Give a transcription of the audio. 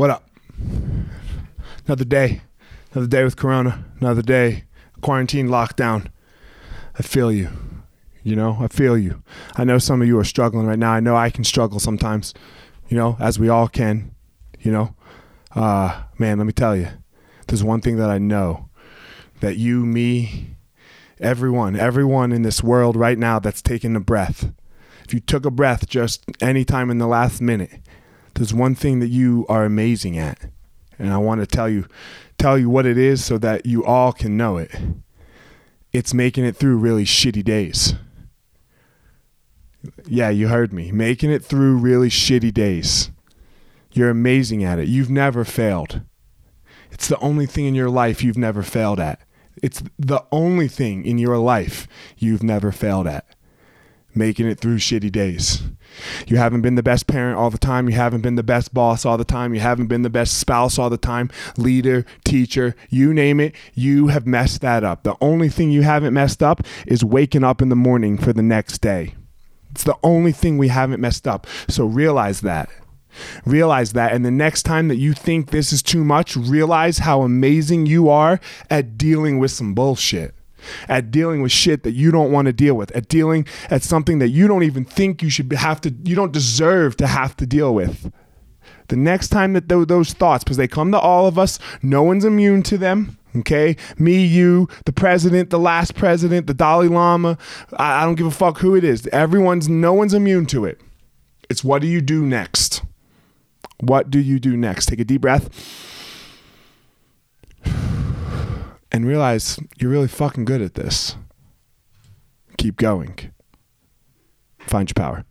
What up? Another day. Another day with Corona. Another day. Quarantine lockdown. I feel you. You know, I feel you. I know some of you are struggling right now. I know I can struggle sometimes, you know, as we all can, you know. Uh, man, let me tell you, there's one thing that I know that you, me, everyone, everyone in this world right now that's taking a breath, if you took a breath just any time in the last minute, there's one thing that you are amazing at. And I want to tell you tell you what it is so that you all can know it. It's making it through really shitty days. Yeah, you heard me. Making it through really shitty days. You're amazing at it. You've never failed. It's the only thing in your life you've never failed at. It's the only thing in your life you've never failed at. Making it through shitty days. You haven't been the best parent all the time. You haven't been the best boss all the time. You haven't been the best spouse all the time. Leader, teacher, you name it. You have messed that up. The only thing you haven't messed up is waking up in the morning for the next day. It's the only thing we haven't messed up. So realize that. Realize that. And the next time that you think this is too much, realize how amazing you are at dealing with some bullshit at dealing with shit that you don't want to deal with, at dealing at something that you don't even think you should have to, you don't deserve to have to deal with. The next time that those thoughts, because they come to all of us, no one's immune to them. Okay, me, you, the president, the last president, the Dalai Lama. I, I don't give a fuck who it is. Everyone's, no one's immune to it. It's what do you do next? What do you do next? Take a deep breath and realize you're really fucking good at this. Keep going. Find your power.